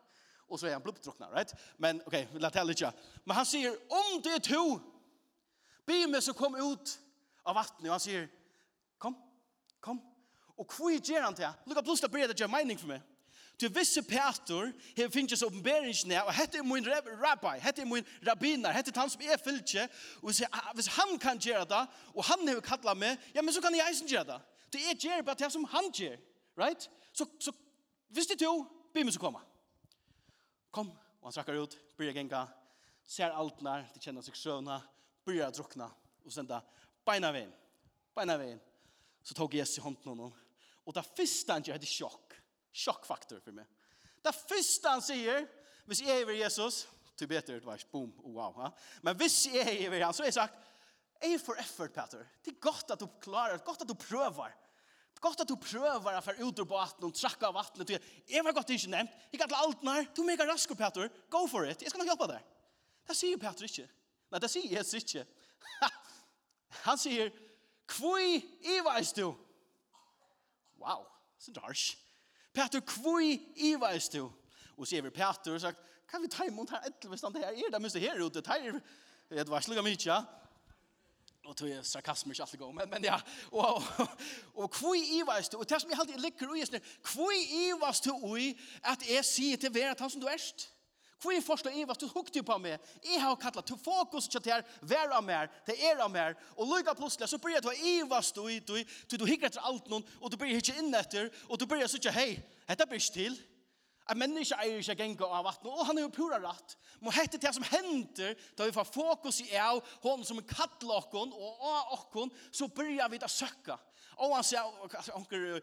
Og så er han blubbdrukna, right? Men, ok, vi la til litt. Men han sier, om det er to, be meg så kom ut av vattnet, og han sier, kom, kom. Og hvor gjør han til? Lukka, pluss, det blir det gjør mening for meg. Du visse Peter, her finnes åpenberingsene, og hette er min rabbi, hette er min rabbiner, hette er han som er fylkje, og sier, hvis han kan gjøre det, og han har kattlet meg, ja, men så kan jeg eisen gjøre det. Det er gjør bare det som han gjør, right? Så, så hvis det to, be meg så komme. Kom, og han trakker ut, bryr jeg genga, ser alt nær, de kjenner seg søvna, bryr jeg drukna, og senda beina veien, beina veien. Så tog Jesus i hånden honom, og det første han gjør, det er sjokk sjokkfaktor for meg. Det første han sier, hvis jeg er Jesus, til bedre, det var boom, wow. Ha? Men hvis jeg er över han så är sagt, jeg er for effort Peter. Det er godt at du klarer, godt at du prøver. Det er godt at du prøver å få ut ur vattnet og trakke av vattnet. Jeg var godt ikke nevnt. Jeg kan til alt nær. Du mega rask Peter. Go for it. Jeg skal nok hjelpe dig. Det sier Peter ikke. Nej, det sier Jesus ikke. han sier, kvui i du. Wow, så darsch. Peter, kvui iveis du? Og sier vi Peter og sagt, kan vi ta imot her etter hvis han det her er? Det minst her ute, det her er et varselig av mykje. Og tog jeg sarkasmer ikke alltid gå, men, men ja. Og, og kvui iveis du? Og det som jeg alltid liker ui, kvui iveis du ui at jeg sier til hver at han som du erst? Hvor er forslag Eva, du hukte på meg. Jeg har kallat, til fokus til her, vær av mer, til er av mer. Og lykka plutselig, så börjar du ha Eva stå i, du, du, du hikker etter alt noen, og du börjar ikke inn etter, og du börjar sikkert, hei, dette blir ikke til. En menneske eier ikke genga av vattnet, og han er jo pura rett. Må hette det som hender, da vi får fokus i av hon som en kattlokken og av okken, så börjar vi da søkka. Og han sier, onker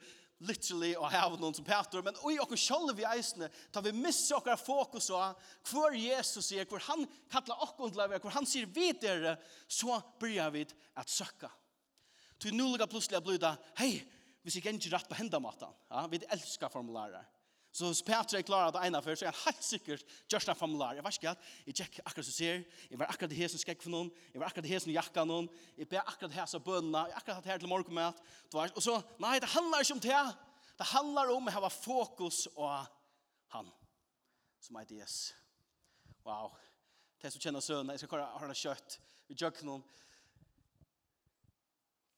literally og have noen som Peter, men oi okkur sjálf i eisne, ta vi missa okkar fokus og hvor Jesus sier, hvor han kallar okkur til hvor han sier videre, så bryr vi at søkka. Tu nu plutselig at bluda, hei, hvis jeg ikke rett på hendamatan, ja, vi elskar formularer, Så hvis Petra er klar at det ene før, så er han helt sikkert gjørst en formular. Jeg vet ikke at jeg tjekk akkurat som ser, jeg var akkurat det her som skrekk for noen, jeg var akkurat det her som jakka noen, jeg ber akkurat det her som bønna, jeg akkurat det her til morgenmat. Og så, nei, det handler ikke om det. Det handler om å ha fokus og han, som er Jesus. Wow. Det som kjenner sønnen, jeg skal kjøre det kjøtt, vi gjør noen,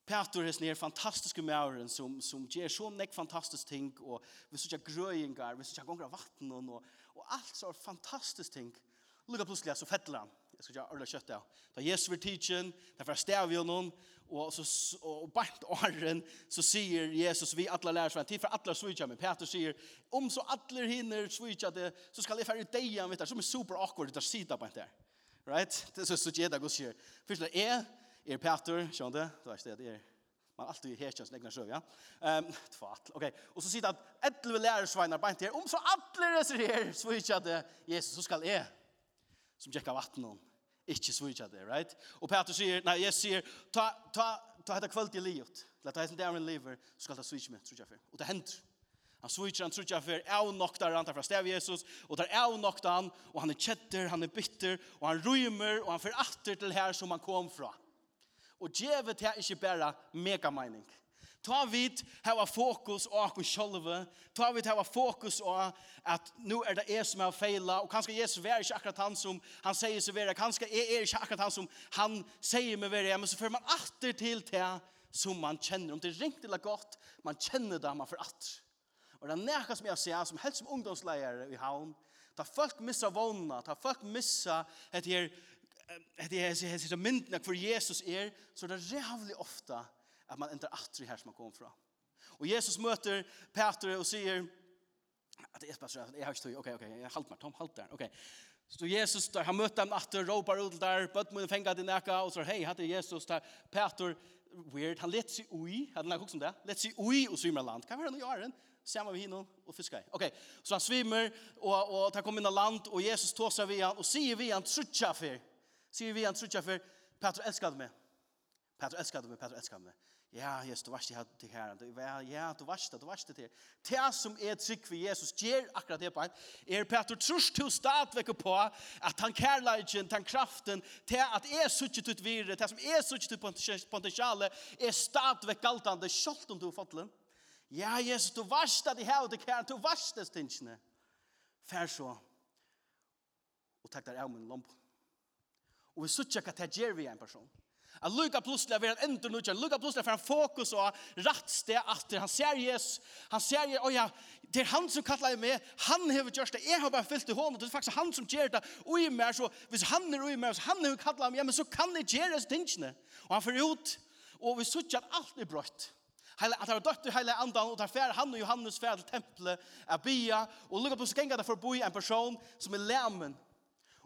Peter er er fantastiske mauren som, som gjør så nek fantastisk ting, og vi sier grøyingar, vi sier gonger av vatten, og, og alt så fantastisk ting. Lukka plutselig så fettla han, jeg skal ikke orla kjøtt det. Da Jesus var teachen, derfor fra stav jo noen, og, så, og bant åren, så sier Jesus, vi atla lærer seg, tid for atla svitja, men Peter sier, om så atler hinner svitja det, så skal jeg færre deg vet som er super awkward, det er sida bant der. Right? Det er så, så gjør det, sier. Først, er er Peter, skjønner du? Du vet det, det er man alltid her kjønns egna sjøv, ja? Um, tvart, ok. Og så sier det at etleve lærersveinar beint her, om så alle reser her, svitja det, Jesus, så skal jeg, som tjekka vattnet, ikke svitja det, right? Og Peter sier, nei, Jesus sier, ta, ta, ta hetta kvöld i livet, til ta, heisen der en lever, så skal ta switch med, trutja for. Og det hender. Han svitja, han trutja for, au noktar han, tar fra stev Jesus, og tar au nokta han, og han er kjetter, han er bitter, og han rymer, og han fyrir atter til her som han kom fra. Og djevet er ikke bare megamening. Ta vid hava fokus og akkur sjálve. Ta vid hava fokus og at nu er det jeg som har feila. Og kanskje Jesus er ikke akkurat han som han sier seg være. Kanskje jeg er ikke akkurat han som han sier meg være. Men så fører man atter til det som man kjenner. Om det er ringt eller godt, man kjenner det man får atter. Og det er nekka som jeg ser, som helst som ungdomsleier i havn. Ta folk missa vågna, ta folk missa et her det er så så myndna for Jesus er så det er ofta att man inte åter här som man kom fra. Och Jesus möter Peter och sier at det är bara så här jag har stått okej okej jag halt mig Tom halt där okej. Så Jesus der, han møter dem atter, ropar ut der, bøtt mun fänga din eka, och så hej hade Jesus der, Peter weird han lets seg ui hade han som det. lets seg ui og svimma land kan vara nu gör den samma vi hinner och fiskar. Okej, så han svimmer och och tar kom in i land och Jesus tåser vi han och sier vi han trutja för Sier vi han trutja for, Petro elskade meg. Petro elskade meg, Petro elskade meg. Ja, Jesus, du varst det her. Ja, du varst det, du varst det her. Det som er trygg for Jesus, gjør akkurat det på en, Er Petro trus til stadvekk på at han kærleikken, den kraften, til at er suttet ut virre, til som er suttet ut potensialet, er stadvekk galtande, kjolt om du fått den. Ja, Jesus, du varst det her og til du varst det stingene. Fær så, og takk der av min lampen. Og vi sutja hva det gjør vi en person. At Luka plutselig er en endur nutja, Luka plutselig er en fokus og rett sted at han ser Jesus, han ser Jesus, oh ja, det er han som kallar meg, han hevur gjørst det, jeg har bare fyllt i hånden, det er faktisk han som gjør det, og i meg, så hvis han er i meg, så han hever kallar meg, ja, men så kan jeg gjøre disse tingene. Og han fyrir ut, og vi sutja at alt er brøtt. Heile, at han var døtt i andan, og tar fer han og Johannes fer til tempelet, er bia, og Luka plutselig gengar det forbi en person som er lemen,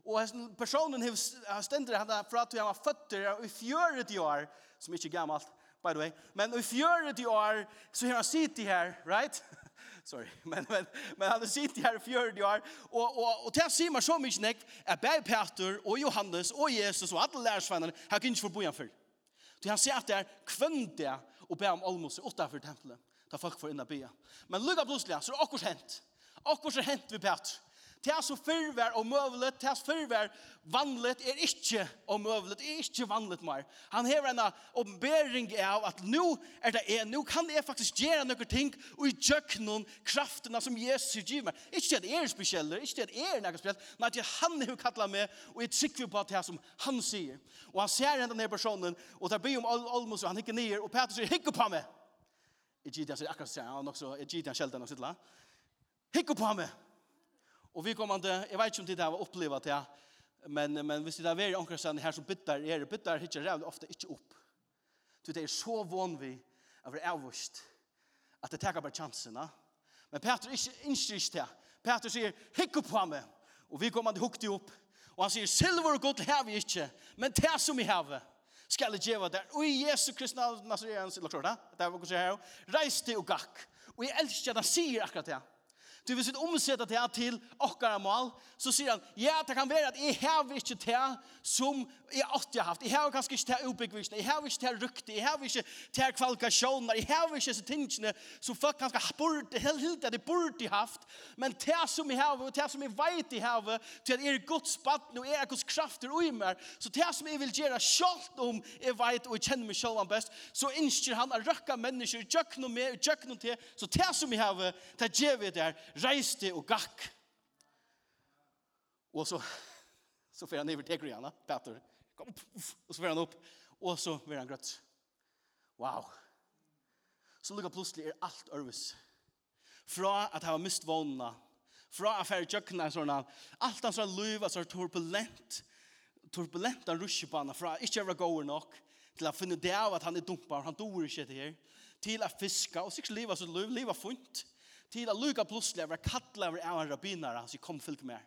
Og personen har stendt det fra at han var føtter i fjøret i år, som ikke er gammalt, by the way, men i fjøret i år, så har han sittet her, right? (laughs) Sorry, men, men, men han har sittet her i fjøret i år, og, og, og til å si meg så mye nekk, er bare Peter og Johannes og Jesus og alle lærersvennerne, har kan ikke få bo igjen før. Så han sier at det er kvøndig og be om almose utenfor tempelet, da folk får inn og be. Men lukka plutselig, så er det akkurat hent. Akkurat hent vi Peter Det som før og møvlet, det som før var vanlig, er ikke og møvlet, er ikke vanlig mer. Han har en ombering av at nå er det en, nå kan jeg faktisk gjøre noen ting, og i djøkken kraftene som Jesus gir meg. Ikke at jeg er spesiell, ikke at jeg er noe spesiell, men at han har kattlet meg, og jeg trykker på det som han sier. Og han ser denne personen, og det blir om Olmos, og han hikker ned, og Peter sier, hikker på meg. Jeg gir det, han sier akkurat, han jeg gir det, han skjelter, han sitter Hikker på meg. Og vi kommer til, jeg vet ikke om det har opplevet det, men, men hvis det er veldig omkring sånn her som bytter er, bytter ikke rævlig ofte ikke opp. Du, det er så vån vi av det avvist, at det tar bare chansene. Men Peter ikke innskjer ikke det. Peter sier, hikk opp på meg. Og vi kommer til hukte opp. Og han sier, silver og godt har vi ikke, men det som vi har skal jeg gjøre der. Og i Jesu Kristi Nazareans, eller klart det, det er hva som sier her, til og gakk. Og jeg elsker at han sier akkurat det. Du vil sitt omsette det her til okkara mål, så sier han, ja, det kan være at jeg har ikke det som jeg alltid har haft. Jeg har kanskje ikke det ubyggvisene, jeg har ikke det rykte, jeg har ikke det kvalifikasjoner, jeg har ikke disse tingene som folk kanskje burde, helt helt det burde haft, men det som jeg har, og det som jeg vet jeg har, til at jeg er Guds baden og jeg er Guds krafter i meg, så det som jeg vil gjøre selv om jeg vet og jeg kjenner meg selv best, så innskjer han å røkke mennesker, gjøkken og meg, gjøkken og til, så det som jeg har, det gjør vi der, reiste og gakk. Og så, så får han iver teker igjen, Peter. Kom, og så får han opp. Og så blir han grøtt. Wow. Så lukket plutselig er alt ørvis. Fra at han var mist vågna, fra at han kjøkna, sånn, alt hans var løyv, altså turbulent, turbulent han rusher på rusjebana, fra ikke var gåer nok, til å finne det av at han er dumpa, han dår ikke det her, til å fiska, og sikkert livet så livet er funnet, til at lukka plutselig var kattlever av en rabbiner, han sier, kom fyllt med.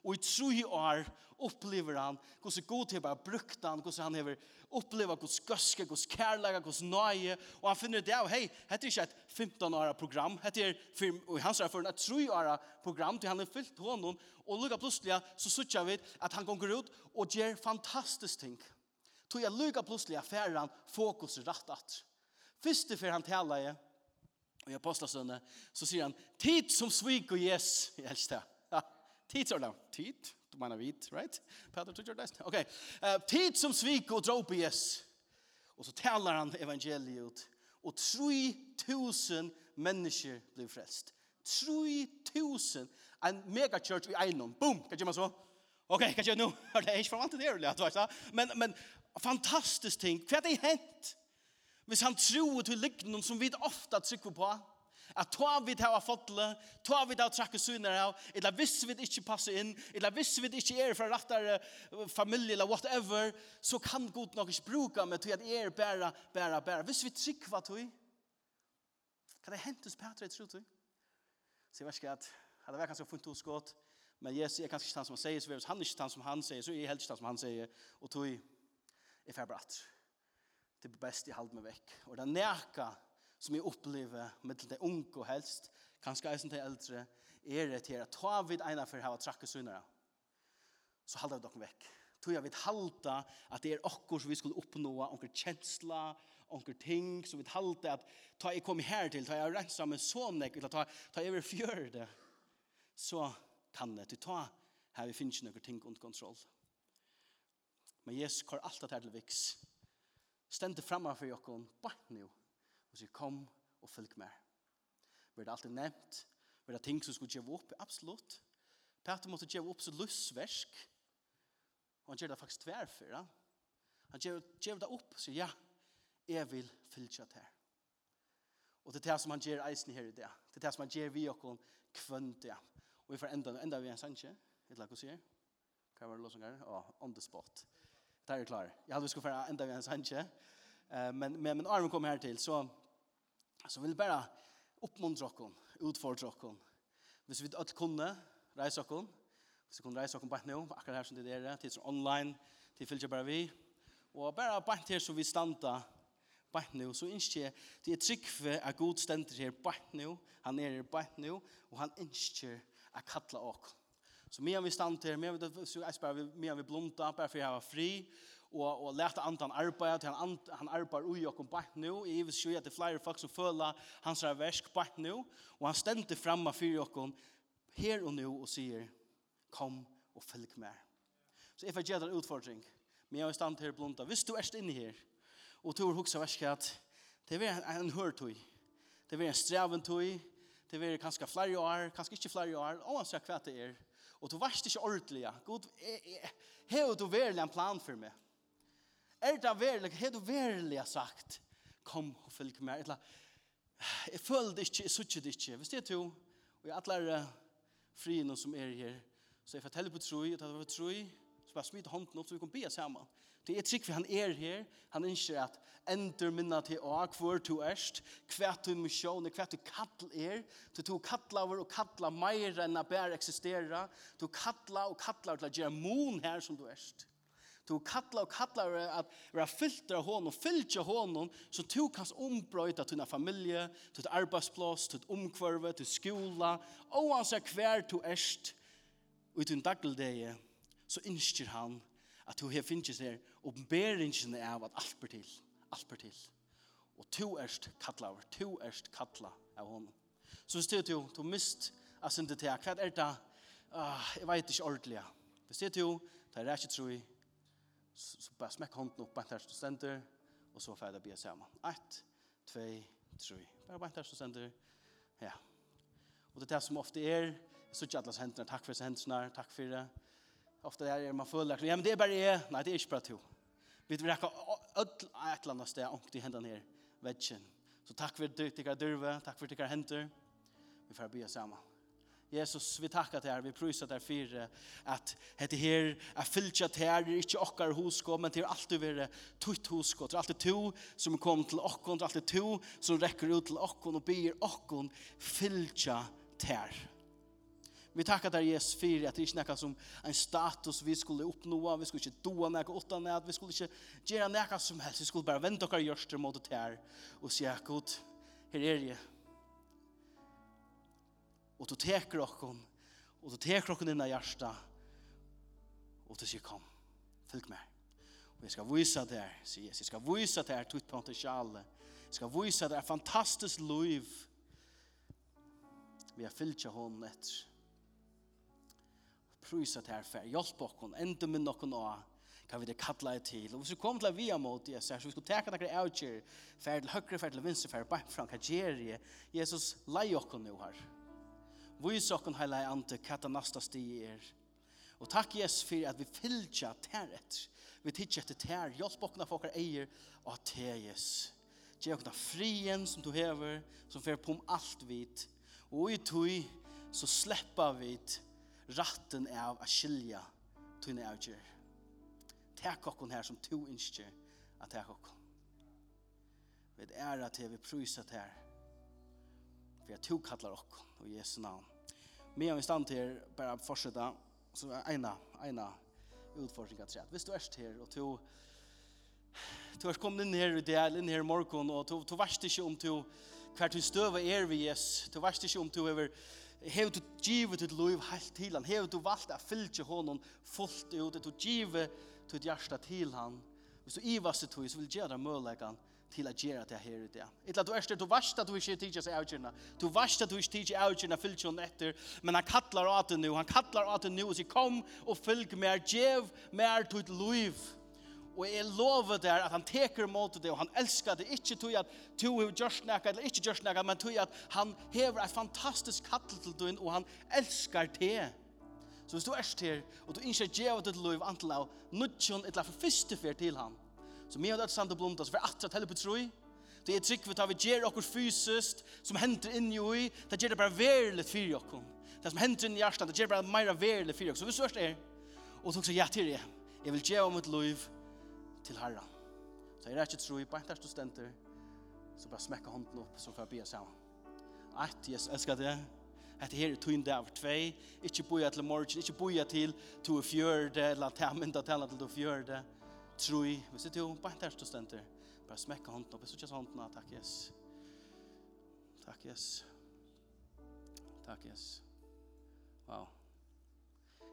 Og i tru år opplever han hvordan god har bare brukt han, hvordan han har opplevet hvordan gøske, hvordan kærlega, hvordan nøye, og han finner det av, hei, dette er ikke et 15-åra program, dette er, for, og han sier for et tru-åra program, til han er fyllt honom, og lukka plutselig så sutja vi at han gonger ut og gjør fantastisk ting. Tog jeg lukka plutselig affæren fokus rett at. Fyrst for han taler Og i Apostlastønne så sier han, tid som svik og yes, (laughs) jeg elsker det. Ja, tid, så da, Tid, du mener vit, right? Peter, du gjør det. Ok, uh, tid som svik og drå på yes. Og så taler han evangeliet ut. Og 3000 mennesker blir frelst. 3000, en megachurch i Einon. Boom, hva gjør man så? Ok, hva gjør nå? (laughs) Det er ikke forvant til det. Men, men fantastisk ting. Hva er det hent? hvis han tror til liknum som vi ofta trykker på, at ta vi til å fotle, ta vi til å trekke syner av, eller hvis vi ikke passer inn, eller hvis vi ikke er fra rettere familie, eller whatever, så kan god nok ikke bruke meg til at er bare, bare, bare. Hvis vi trykker på det, kan det hentes Petra i tro til? Så jeg vet ikke at, det var kanskje funnet hos godt, men Jesus er kanskje ikke han som han sier, så hvis han er ikke han som han sier, så er jeg helt ikke han som han sier, og tog, jeg får bare det er best jeg holder meg vekk. Og det er nækka som jeg opplever med det unge og helst, kanskje eisen til eldre, er det til at ta vid ena for å ha trakke sunnere, så holder vi dere vekk. Tog jeg vil halda at det er okkur som vi skulle oppnå, onker kjensla, onker ting, så vi halda at ta jeg kom her til, ta jeg rensa med sånn, eller ta, ta jeg vil fjøre det, så kan det. til ta her vi finner ikke noen ting under kontroll. Men Jesus kvar alt det her til viks stendte framme for dere bare nå, og sier kom og følg med. Var det alltid nevnt? Var det ting som skulle gjøre opp? Absolutt. Peter måtte gjøre opp så løsversk, og han gjør det faktisk tverfer. Ja? Han gjør, gjør det opp, sier ja, jeg vil følge til. Og det er det som han gjør eisen her i det. Det er det som han gjør vi jokken kvønn det. Og vi får enda, enda vi en sannsje, et eller annet å si. Hva var det låsen her? Å, on the spot. Det er klar. Jeg hadde vi skulle få enda vi en sannsje. Men, men, men Arne kom her til, så, så vil jeg bare oppmuntre dere, utfordre dere. Hvis vi alle kunne reise dere, hvis vi kunne reise dere bare nå, akkurat her som det er, til som online, til fylgje bare vi. Og bare bare her så vi standa bare nå, så ønsker jeg, det är trygg for at Gud stender her bare nå, han er her bare nå, og han ønsker å kalla dere Så mer vi stannar til, mer vi, medan vi blunta bare för jeg har fri, och och lärt att andan arbeta till han, han arbeid ui kom bætt nu, i ivis sjö att det flyr folk som føler hans väsk bætt nu, och han ständte framma fyrir kom här och nu och säger kom och följ med. Så if I get en utfordring, men i stand here blunta. Visst du erst inne här? Och tror huxa versk att det är en hørtøy, det är en streventøy, det er kanskje flere år, inte flyr flere år, Och han säger hva det er, Og du varst ikke ordentlig. God, har du verlig en plan for meg? Er det verlig? Har du verlig sagt? Kom og følg meg. Eller, jeg føler det ikke, jeg sutter det ikke. Hvis det er to, og jeg atler frien som er her, så jeg forteller på tro, og det var tro, så bare smiter hånden opp, så vi kan be sammen. Det er trygg for han er her. Han ønsker at ender minna til å hvor to erst, hva du misjon, hva du kattel er. til to kattla over og kattla meir enn å bare eksistera. to kattla og kattla til å gjøre mon her som du erst. To kattla og kattla at være fyllt av hånden, fyllt av hånden, så to kan ombrøyta til familie, til arbeidsplass, til omkvarve, til skola, og han ser hver du erst, og i din dagligdeie, så innskjer han at du har finnes her oppenberingen av at alt blir til, alt blir til. Og to erst kattla over, to erst kattla av honom. Så hvis du, du, du mist av syndet til, hva er det? Uh, jeg vet ikke ordentlig. Hvis du, du, da er ikke tro i, så bare smekk hånden opp, bare du stender, og så ferdig blir sammen. Ett, tvei, tre. Bare bare du sender. Ja. Og det er det som ofte er, jeg synes ikke alle hendene, takk for hendene, takk for det ofta det är man fulla. Ja, men det är bara det Nej, det är inte bara to. Vi vill räcka öll ett land där och det händer ner väggen. Så tack för det tycker dörve, tack för tycker händer. Vi får be samma Jesus, vi tackar dig, vi prisar dig för att det här är fyllt att här är inte åkar hosko, men det är alltid vare tutt hosko. Det är alltid to som kommer till åkon, det är alltid to som räcker ut till åkon och ber åkon fyllt att här. Vi tackar dig Jesus för att det inte är som en status vi skulle uppnå, vi skulle inte doa något utan att vi skulle inte göra något som helst, vi skulle bara vända och görs till mot det här och säga god, här är det. Och du teker oss och du teker oss dina hjärsta och du säger kom, följ med. Och jag ska visa det här, säger Jesus, jag ska visa det här till potential. Jag ska visa det här fantastiskt liv vi har fyllt hon etter prysa til herfer, hjelp okkon, enda minn okkon av, kan vi det kalla det til. Og hvis vi kom til via mot Jesus, så vi skulle teka nekker avgjør, fer til høyre, fer til vinstre, fer bare fram, hva gjer jeg? Jesus, lei okkon nu her. Vis okkon heila i ante, hva det nasta sti er. Og takk Jesus for at vi fylgja ter etter. Vi tidsja etter ter, hjelp okkon av okkar eier, og te Jesus. Gjer okkon av frien som du hever, som fer pom alt vit. Og i tui, så sleppa vi ratten av a skilja tunne avgjør. Takk okkon her som to innskjer at takk okkon. Vi er at vi prysa til her for jeg to kallar okkon og Jesu navn. Men jeg vil stand til bare fortsetta så er eina, eina utfordring at Hvis du er her og to Du har kommet inn her i dag, inn her i morgen, og du, du verste ikke om du, hver du støver er vi, yes. Du verste ikke om du er hever du givet ditt liv helt til han, hever du valgt at fylgja honom fullt ut, at du givet ditt hjärsta til han, hvis du ivast ditt så vil gjøre mølegan til at gjøre det her i det. Etter at du erster, du varst at du ikke tidser seg avgjørende, du varst at du ikke tidser avgjørende fylgje honom etter, men han kallar at det hann han kallar at det nu, og sier kom og fylg mer, gjev mer ditt liv, og jeg lover der at han teker mot det, og han elsker det, ikke tog at to har gjort noe, eller ikke gjort noe, men tog at han hever et fantastisk kattel til deg, og han elsker det. Så hvis du er her, og du ikke gjør det til lov, antall av nudjon, et eller for første fyr til han, så mye av det er sant og blomtas, for at det på tro, det er trygg vi tar vi gjør okkur fysiskt, som henter inn og i, det gjør det bare verlet fyrir okkur. Det som henter inn i hjertet, det gjør det bare meira verlet fyrir okkur. Så hvis du er her, og du sier, ja, til det, jeg vil gjøre mitt liv, til Herren. Så jeg er ikke tro i bare du stender, så bare smekka hånden opp, så får jeg bia sammen. Eit, jeg elsker det. Hette her er tøyen det over tvei. Ikke boja til morgen, ikke boja til to og fjørde, eller til mynda til til to og fjørde. Tro i, hvis det er jo bare der du stender, bare smekka hånden opp, så kjess hånden av, takk, yes. Takk, yes. Takk, yes. Wow.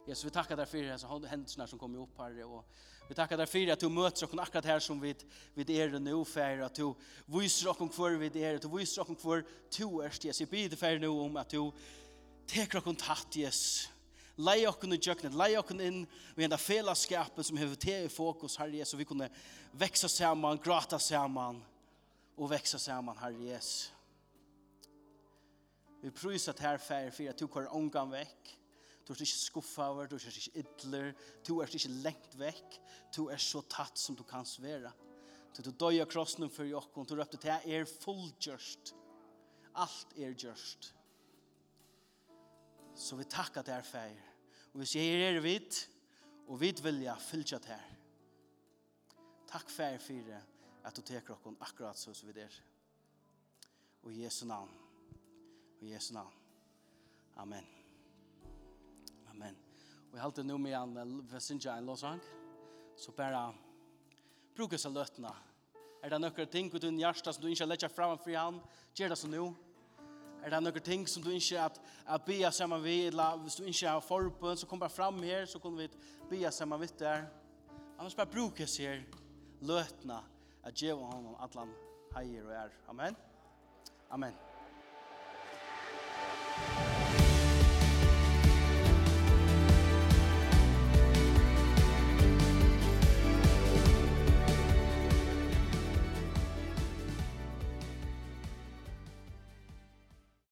Jesus, vi tackar dig för dessa händelserna som kommer upp här. Och vi tackar dig för att du möter oss akkurat här som vi, vi är nu för att du visar oss kvar vi är. Du visar oss kvar du är. Jesus, jag ber dig för nu om att du tar kontakt, Jesus. Lei okken i jøknet, lei okken inn i enda fellesskapet som har til i fokus, Herre Jesus, så vi kunne vekse sammen, grata sammen og vekse samman, Herre Jesus. Vi prøyser til herfer for at du kvar omgang vekk. Du er ikke skuffet, du er ikke idler, du er ikke lengt vekk, du er så tatt som du kan svera. Du er døy av krossen for jokken, du røpte til er fullgjørst. Alt er gjørst. Så vi takker til er feir. Og vi sier er vidt, og vidt vilja fylgja til her. Takk feir for at du teker okken akkurat så som vi der. Og i Jesu navn. Og i Jesu navn. Amen. Amen. Vi halte nu med en vesinja en låsang, så bara brukar seg løtene. Er det noen ting i din hjerte som du ikke letja fram for han, gjør det så nu. Er det noen ting som du ikke at, at bia sammen vid, eller hvis du ikke har forbund, så kom bare fram her, så kan vi bia sammen vi der. Annars bara brukar seg løtene. at gjør honom atlan heier og er. Amen. Amen.